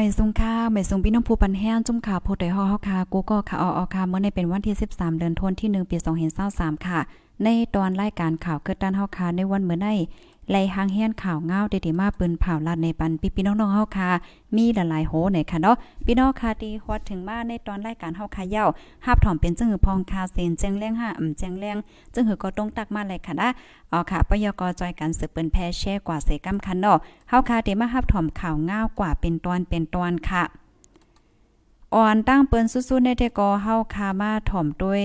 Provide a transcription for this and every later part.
ไม่ทรงค่าไม่ทรงพี่น้องผู้ปันแห้งจุ่มข่าวผู้ใดฮอเฮาคากูก็ค่ะออค่ะเมื่อในเป็นวันที่ 13 เดือนธันวาคมที่1ปี2023ค่ะ ในตอนรายการข่าวเกิดด้านเฮาคาในวันเมื่อใน ไล่หางเฮียนข่าวเงาเดๆมาปืนเผาลาดในปันพี่พี่น้องๆเฮาค่ะ มีหลายๆโหไหนค่ะเนาะพี่น้องค่ะที่ฮอดถึงมาในตอนรายการเฮาค่ะเย้าฮับถ่อมเป็นจึงหือพองคาเซนแจ้งแรงห้าอ่ำแจ้งแรงจึงหือก็ต้องตักมาเลยค่ะนะอ๋อค่ะปยกจอยกันสืบเปิ้นแพ่แช่กว่าเสกำคันเนาะเฮาค่ะเดมาฮับถ่อมข่าวเงากว่าเป็นตอนเป็นตอนค่ะอ่อนตั้งเปิ้นสู้ๆในเทกอเฮาคามาถ่อมด้วย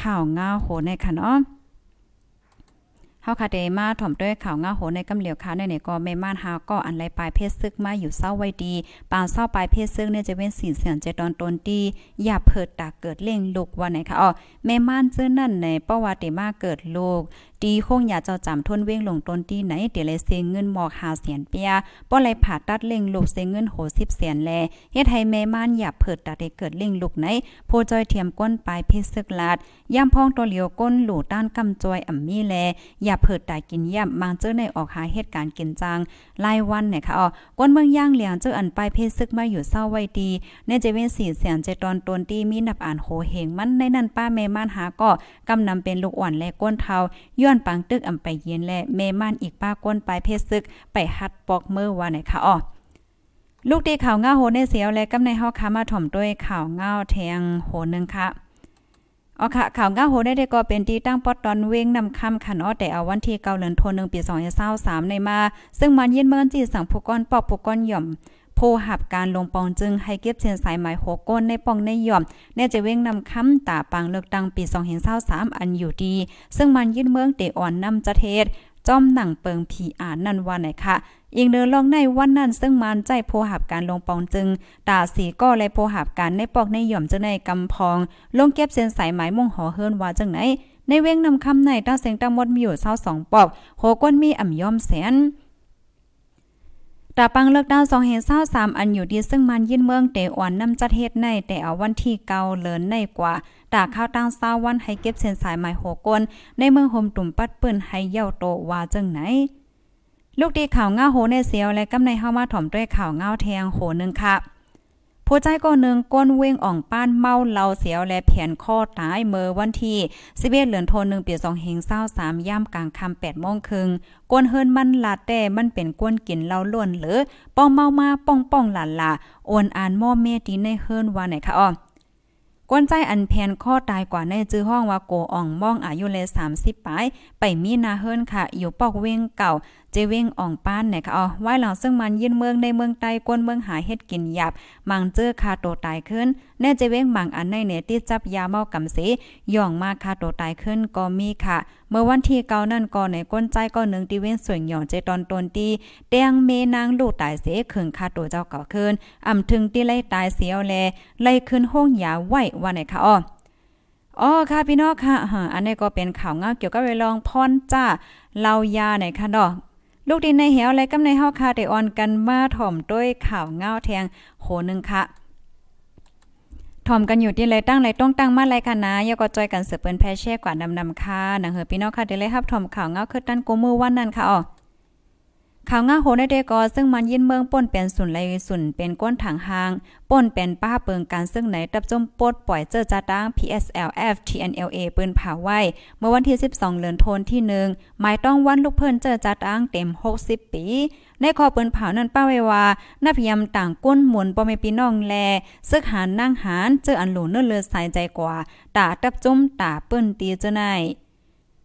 ข่าวเงาโหในค่ะเนาะ เฮาคาเดมาถ่อมด้วยข่าวง่าโหในกำเหลียวค่ะในเนี่ยก็แม่ม่านหาก็อันไรปลายเพศซึกมาอยู่เศร้าไว้ดี ปานเศร้าปลายเพศซึกเนี่ยจะเว้นสีเสียงเจตอนตนดีอย่าเพิดตาเกิดเล่งลูกวันไหนค่ะอ๋อแม่ม่านเจ้านั่นในประวัติมาเกิดลูกดีคงอย่าเจ้าจำทนเว้งลงต้นตีไหนเดี๋ยวเลยเซงเงินหมอกหาเสียนเปียป้อไรผ่าตัดเล่งลูกเซงเงินโหสิบเสียนแลเฮ็ดให้แม่ม่านอย่าเพิดตาได้เกิดเล่งลูกไหนโพจอยเทียมก้นปลายเพศซึกลาดย่ำพองตัวเหลียวก้นหลู่ต้านกำจอยอ่ำมีแลอย่าเพิดตากินย่ำบางเจอในออกหาเหตุการณ์กินจางรายวันเนี่ยค่ะอ๋อก้นเมืองย่างเหลียงเจออันปลายเพศซึกมาอยู่เศร้าไว้ดีในเจเวนสีเสียนเจตอนตนตีมีนับอ่านโหเหงมันในนั้นป้าแม่ม่านหาก็กำนำเป็นลูกอ่อนและก้นเทาย้อนปังตึกอำไปเย็นและเมม่านอีกป้าก้นปลายเพศซึก ไปฮัดปอกเมื่อวานไหนคะอ๋อลูกดีข่าวเงาโหในเสียวและกำในเฮาค้ามาถ่อมด้วยข่าวเงาแทงโหนึงค่ะอ๋อค่ะข่าวเงาโหได้ได้ก็เป็นที่ตั้งปอดตอนเว้งนำคำค่ะเนาะแต่เอาวันที่เกาเดือนธันวาคมปี2023ในมา ซึ่งมันเยินเมือจีสั่งผู้ก้อนปอกผู้ก้อนหย่อม หับการลงปองจึงให้เก็บเส้นสายหมายหัวก้นในปองในหย่อมแน่จะเว้งนำคำตาปังเลือกตังปี2023อันอยู่ดี ซึ่งมันยินเมืองเตอ่อนนำจะเทศจอมหนังเปิงผีอ่านนั่นว่าไหนค่ะอีกเดินลองในวันนั้นซึ่งมันใจโพหับการลงปองจึงตาสีก็และโพหับการในปอกในหย่อมจะในกำพอง ลงเก็บเส้นสายไหมมุ่งหอเฮิรนว่าจังไหน ในเว้งนำคำในตั้งเสียงตั้งมดมีอยู่22ปอกโหก้นมีอ่ำย่อมแสน ตาปังเลิกดาว2เห็นเศร้าสามอันอยู่ดีซึ่งมันยินเมืองเตอ่อนนำจัดเฮ็ดในแต่เอาวันที่เกาเลินในกว่าตาข้าวตั้งเศร้าวันให้เก็บเส้นสายไม้โหกนในเมืองโฮมตุ่มปัดปืนให้เย่าโตว่าจังไหนลูกดีข่าวง้าโหในเสียวและกำในเฮามาถ่อมด้วยข่าวง้าแทงโหนึงค่ะ ผู้ใจก็หนึ่งก้นเว้งอ่องป้านเมาเหลาเสียวและแผนข้อตายเมื่อวันที่11เดือนธันวาคมปี2 5 2 3ย่ำกลางค่ำ8โมงครึ่งก้นเฮิรนมันลาแต่มันเป็นก้นกินเหล้าล้วนหรือป้องเมามาป้องป้องหลานล่ะโอนอ่านม่อเมตีในเฮิรนว่าไหนคะอ้อก้นใจอันแพนข้อตายกว่าในจื้อห้องว่าโกอ่องมองอายุเลย30ปลายไปมีนาเฮิรนค่ะ อยู่ปอกเว้งเก่า เจเว้งอ่องป้านเนี่ยค่ะอ๋อไว้หลังซึ่งมันยินเมืองในเมืองใต้กวนเมืองหาเฮ็ดกินหยาบมังเจอคาโตตายขึ้น แน่เจเว้งมังอันในเนี่ยติจับยาเมากำเสย่องมาคาโตตายขึ้นก็มีค่ะ เมื่อวันที่เก้านั่นก็ในก้นใจก็หนึ่งที่เว้นสวยหย่องเจตอนตนตีเตียงเมนางลูกตายเสขึงคาโตเจ้าเก่าขึ้นอ่ำถึงที่ไล่ตายเสียวแลไล่ขึ้นห้องยาไหวว่าไหนค่ะอ๋ออ๋อค่ะพี่น้องค่ะอันนี้ก็เป็นข่าวงาเกี่ยวกับเวลองพรจ้าเล่ายาไหนค่ะเนาะ ลูกดินในเหวและกำในเฮาคาได้ออนกันมาถ่อมด้วยข่าวเงาแทงโหนึงค่ะถ่อมกันอยู่ที่ไรตั้งไรต้องตั้งมาไรค่ะนะยก็จอยกันเสือเปิ้นแพเช่กว่าดำๆค่ะนังเฮอพี่น้องค่ะได้เลยครับถ่อมข่าวเงาคือตั้นกูมือวันนั้นค่ะอ๋อ ข่าวง่าโหในเดกอซึ่งมันยินเมืองป่นเป็นสุนไลสุนเป็นก้นถังหางป่นเป็นป้าเปิงการซึ่งไหนตับจมปดปล่อยเจอจาดัง PSLF TNLA ปืนเผาไว้ เมื่อวันที่ 12 เดือนธันวาคมที่1หมายต้องวันลูกเพิ่นเจอจาดังเต็ม 60 ปี ในคอปืนเผานั้นป้าไว้ว่านับยำต่างก้นหมุนบ่แม่พี่น้องแลซึกหานนั่งหานเจออันหลูเนื้อเลือดสายใจกว่าตาตับจมตาเปิ้นตีเจ้าไหน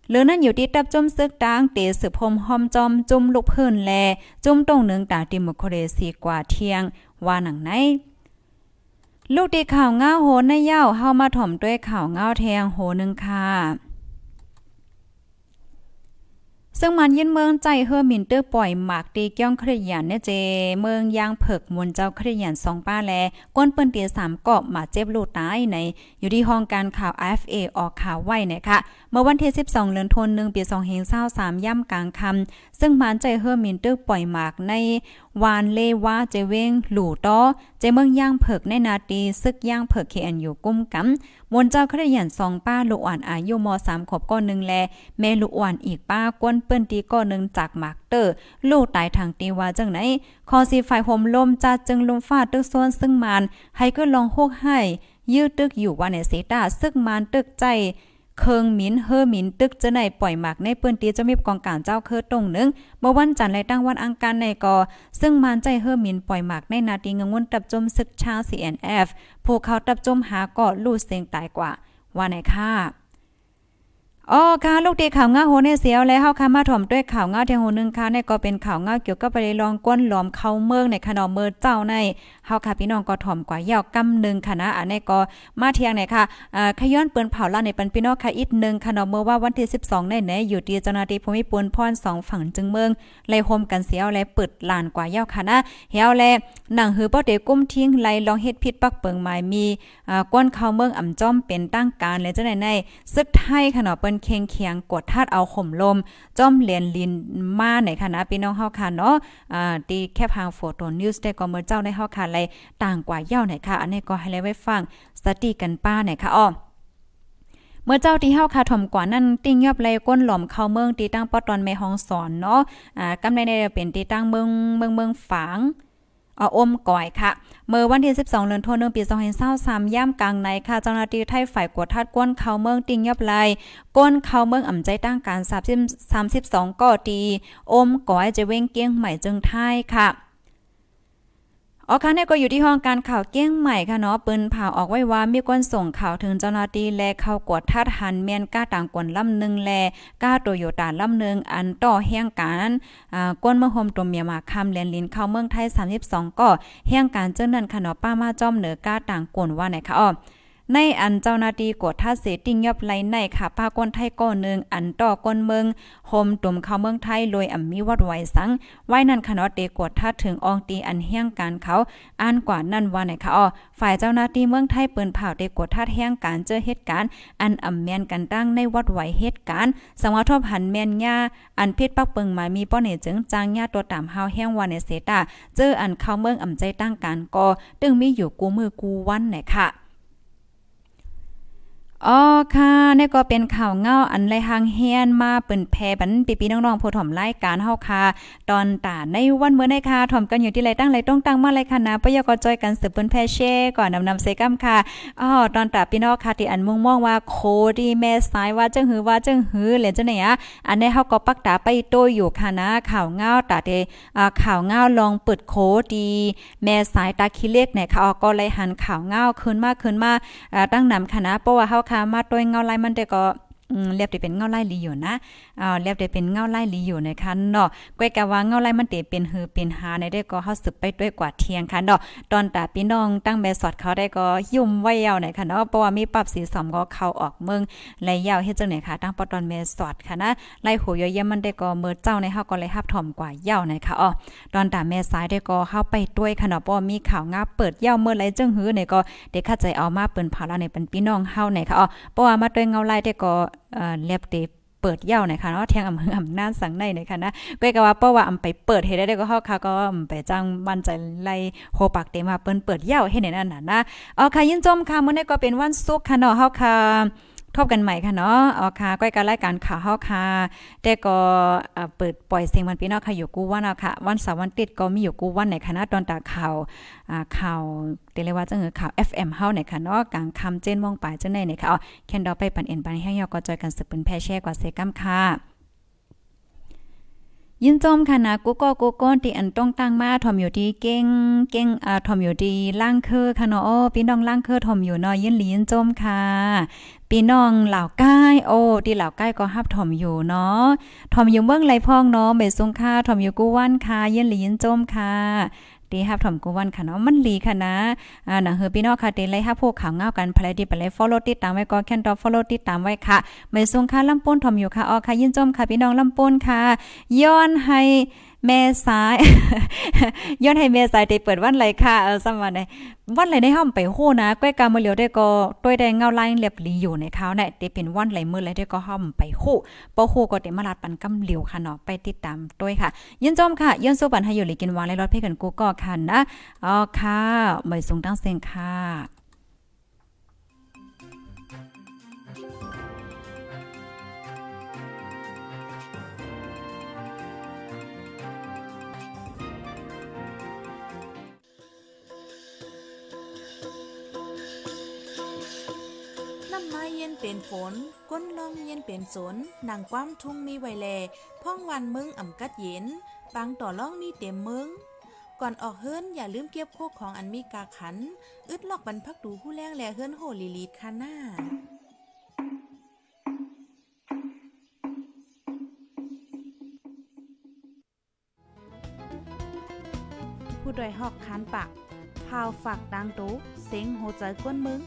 หรือนั่นอยู่ที่ตับจมซึกตางเตสืบพมหอมจอมจุ่มลูกเพิ่นแล จุ่มตรงเนืองตาดิโมโคเรซีกว่าเที่ยง ว่าหนังไหนลูกดีข่าวง้าโหนในเย้าเฮามาถ่อมด้วยข่าวง้าแทงโหนึงค่ะ ซึ่งมันยินเมืองใจเฮอมินเตอร์ปล่อยหมากตีเกี้ยงคริยันเนี่ยเจ เมืองยางเผิกมนเจ้าคริยันสองป้าแลก้นเปิ้นเตียสามเกาะมาเจ็บลูกตายใน อยู่ที่ห้องการข่าว FA ออกข่าวไว้นะคะ เมื่อวันที่ 12เดือนธันวาคมปี2523ย่ำกลางคำซึ่งมันใจเฮอมินเตอร์ปล่อยหมากใน วานเลว่าเจเวงหลู่ต้อเจเมืองย่างเผิกในนาตีซึกย่างเผิกเคอันอยู่กุ้มกำมนเจ้าครยันสองป้าลูกอ่อนอายุม3ขบก้อนหนึ่งแลแม่ลูกอ่อนอีกป้ากวนเปิ้นตีก้อนหนึ่งจากหมากเตอร์ลูกตายทางตีว่าจังไหนคอสีไฟห่มลมจัดจึงลมฟ้าตึกซ้วนซึ่งมานให้ก็ลองโฮกให้ยืดตึกอยู่ว่าในเสตาซึกมานตึกใจ เคิงมินเฮอมินตึกจะไหนปล่อยหมักในเปืนตีจะมีกองการเจ้าเคอตรงนึงเมื่อวันจันทร์และตั้งวันอังคารในกอ ซึ่งมานใจเฮอมินปล่อยหมักในนาทีเงงวนตับจมศึกชาว CNF ผู้เขาตับจมหาก็ลู่เสียงตายกว่า ว่าไหนค่ะ อ๋อค่ะลูกดีข่าวง่าโหเนเสียวแล้วเฮาค่ะมาถ่อมด้วยข่าวง่าเทียงโหนึงค่ะในก็เป็นข่าวง่าเกี่ยวกับประเด็นรองก้นหลอมเข้าเมืองในขนมเมือเจ้าในเฮาค่ะพี่น้องก็ถ่อมกว่าเยาวกำนึงค่ะนะอันนี้ก็มาเที่ยงไหนค่ะอ่าขย้อนเปิ้นเผาล่าในปันพี่น้องค่ะอีกนึงขนมเมือว่าวันที่ 12ในไหนอยู่ที่เจ้าหน้าที่ภูมิพลพร2ฝั่งจึงเมืองไล่โฮมกันเสียวและเปิดลานกว่าเยาวค่ะนะเฮาแลหนังหือบ่ได้กุ้มทิ้งไล่ลองเฮ็ดผิดปักเปิงหมายมีอ่าก้นเข้าเมืองอ่ำจ้อมเป็นตั้งการและจังได๋ในซึกไทยค่ะเนาะเปิ้นเคียงเคียงกดทัดเอาข่มลม จ้อมเลียนลินมาในคณะพี่น้องเฮาค่ะเนาะอ่าตีแคปหางโฟโตนิวส์ได้ก็เมื่อเจ้าในเฮาค่ะไลต่างกว่าเย่าไหนค่ะ อันนี้ก็ให้เลยไว้ฟังสติกันป้าไหนค่ะอ้อเมื่อเจ้าที่เฮาคาถมกว่านั้นติ้งยอบเลยก้นหล่อมเข้าเมืองตีตั้งปอตอนแม่ห้องสอนเนาะอ่ากำในในเป็นตีตั้งเมืองเมืองเมืองฝาง ออมก่อยค่ะ เมื่อวันที่ 12เดือนธันวาคมปี2023ย่ำกลางในค่ะ เจ้าหน้าที่ไทยฝ่ายกวดทัดก้นเข้าเมืองติงยับไลก้นเข้าเมืองอ่ำใจตั้งการ30 32ก่อตีอมก่อยจะเว้งเกี้ยงใหม่จึงไทยค่ะ ออค่ะเนี่ยก็อยู่ที่ห้องการข่าวเกี้ยงใหม่ค่ะเนาะปืนผ่าออกไว้ว่ามีคนส่งข่าวถึงเจ้าหน้าที่และเข้ากวดทัดหันเมียนก้าต่างกวนลำหนึ่งแลก้าโตโยต้าลำหนึ่งอันต่อแห่งการอ่าก้นเมือโฮมตัวเมียมาคำเลนลินเข้าเมืองไทย32ก็แห่งการเจ้านั้นค่ะเนาะป้ามาจอมเหนือก้าต่างกวนว่าไหนคะอ้อ ในอันเจ้าหน้าที่กดท่าเสติงยอบไหลในค่ะป้าก้นไทยก้อนหนึ่งอันต่อก้นเมืองโฮมตุ่มเข้าเมืองไทยโดยอ่ำมีวัดไหวสัง ไว้นั่นค่ะเนาะเตกดท่าถึงอองตีอันเฮียงการเขาอ่านกว่านั่นว่าไหนค่ะอ๋อฝ่ายเจ้าหน้าที่เมืองไทยเปิ้นเผาเตกดท่าเฮียงการเจอเหตุการณ์อันอ่ำแม่นกันตั้งในวัดไหวเหตุการณ์สังวาทบหันแม่นญาอันพิษปักเปิงมายมีป้อเนจึงจางญาตัวตามเฮาแห้งวันในเสตาเจออันเข้าเมืองอ่ำใจตั้งการก็ตึงมีอยู่กูมือกูวันไหนค่ะ อ๋อค่ะนี่ก็เป็นข่าวเงาอันไรหางเฮียนมาเปิ่นแพบันปีๆน้องๆผู้ถ่อมรายการเฮาค่ะตอนตาในวันเมื่อในค่ะถ่อมกันอยู่ที่ไรตั้งไรต้องตั้งมาไรค่ะนะปยกจอยกันสืบเปิ้นแพเช่ก่อนนำนำเซกัมค่ะอ๋อตอนตาพี่น้องค่ะที่อันมุ่งมองว่าโคดีแม่สายว่าจังหือว่าจังหือเหลนจังไหนอะอันนี้เฮาก็ปักตาไปโตอยู่ค่ะนะข่าวเงาตาเดอ่าข่าวเงาลองเปิดโคดีแม่สายตาคิเล็กเนี่ยค่ะก็เลยหันข่าวเงาขึ้นมาขึ้นมาอ่าตั้งนำค่ะนะเพราะว่าเฮาค่ะมาตัวเงาลายมันแต่ก็ เรียบได้เป็นเงาไล่ลีอยู่นะอ่าเรียบได้เป็นเงาไล่ลีอยู่นะคะเนาะก้อยกะว่าเงาไล่มันเตเป็นหือเป็นหาในได้ก็เฮาสืบไปด้วยกว่าเทียงค่ะเนาะตอนตาพี่น้องตั้งแม่สอดเขาได้ก็ยุ่มไว้ยาวหน่อยค่ะเนาะเพราะว่ามีปรับสีสอมก็เข้าออกเมืองและยาวเฮ็ดจังไหนค่ะตั้งปอตอนแม่สอดค่ะนะไล่หูยอยมันได้ก็เมื่อเจ้าในเฮาก็เลยฮับถ่อมกว่ายาวหน่อยค่ะอ๋อตอนตาแม่สายได้ก็เข้าไปด้วยค่ะเนาะเพราะมีข่าวงาเปิดยาวเมื่อไรจังหือในก็เด็กเข้าใจเอามาเปิ้นเผาแล้วในเป็นพี่น้องเฮาในค่ะอ๋อเพราะว่ามาด้วยเงาไล่ได้ก็ เออเล็บเตเปิดเย่าหน่อยค่ะเนาะเทียงอำเภออำนาจสังในหน่อยค่ะนะก้อยก็ว่าเป้าว่าอำไปเปิดเฮ็ดได้ก็เฮาค่ะก็ไปจ้างมั่นใจไล่โฮปักเตมาเปิ้นเปิดเย่าเฮ็ดในนั้นน่ะนะอ๋อค่ะยินจมค่ะมื้อนี้ก็เป็นวันศุกร์ค่ะเนาะเฮาค่ะ ทบกันใหม่ค่ะเนาะอ๋อค่ะก้อยการรายการข่าวเฮาค่ะแต่ก็เปิดปล่อยเสียงวันพี่น้องค่ะอยู่กู้วันเนาค่ะ วันเสาร์วันติดก็มีอยู่กู้วันในคณะตอนตาข่าวอ่าข่าวเตเลว่าจังเออข่าว FM เฮาในค่ะเนาะกลางค่ำเจนมองปลายจังได๋ในค่ะอ๋อแคนดอไปปันเอ็นปันแห้งยอก็จอยกันสืบเป็นแพ่แช่กว่าเซกัมค่ะ ยินจอมค่ะนะกูก็กูก้นที่อันต้องตั้งมาทอมอยู่ที่เก่งเก่งอ่าทอมอยู่ที่ล่างคือค่ะเนาะพี่น้องล่างคือทอมอยู่เนาะยินหลียินจอมค่ะพี่น้องเหล่าใกล้โอ้ที่เหล่าใกล้ก็ฮับทอมอยู่เนาะถอมอยู่เมืองไรพ่องเนาะเบสงค่าถอมอยู่กูวันค่ะยินหลียินจอมค่ะ ดีฮับถมกูวันค่ะเนาะมันลีค่ะนะอ่าหนังเฮอพี่น้องค่ะเตไล่ฮับพวกข่าวเงากันภายดีไปเลย follow ติดตามไว้ก่อนแค่นดอ follow ติดตามไว้ค่ะไม่ส่งค่ะลำปูนถมอยู่ค่ะออค่ะยินจมค่ะพี่น้องลำปูนค่ะย้อนให้ แม่ซ้ายย้อนให้แม่ซ้ายได้เปิดวันไรค่ะเออสมัยในวันไรในห้องไปโหนะก้อยกามเหลียวได้ก็ต้วยได้เงาลายเรียบลีอยู่ในเขาเนี่ยได้เป็นวันไรมื้อไรได้ก็ห้องไปโหปอโหก็ได้มาลัดปันกำเหลียวค่ะเนาะไปติดตามด้วยค่ะยินจอมค่ะยินสู้ปันให้อยู่หลีกินวางและรถเพ่กันกูก็ค่ะนะอ๋อค่ะไม่สูงตั้งเสียงค่ะ เย็นเป็นฝน ก้นลองเย็นเป็นสนนางความทุ่งมีไวแลพ่องวันมึงอ่ำกัดเย็นปังต่อล่องมีเต็มมึง ก่อนออกเฮิรนอย่าลืมเก็บโคกของอันมีกาขัน อึดลอกบรรพักดูผู้แรงแลเฮิรนโหลีลีดคาหน้าผู้ดยหอกคานปากพาวฝากดังตู้เซ็งโหใจกวนมึง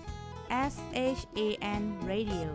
S H A N Radio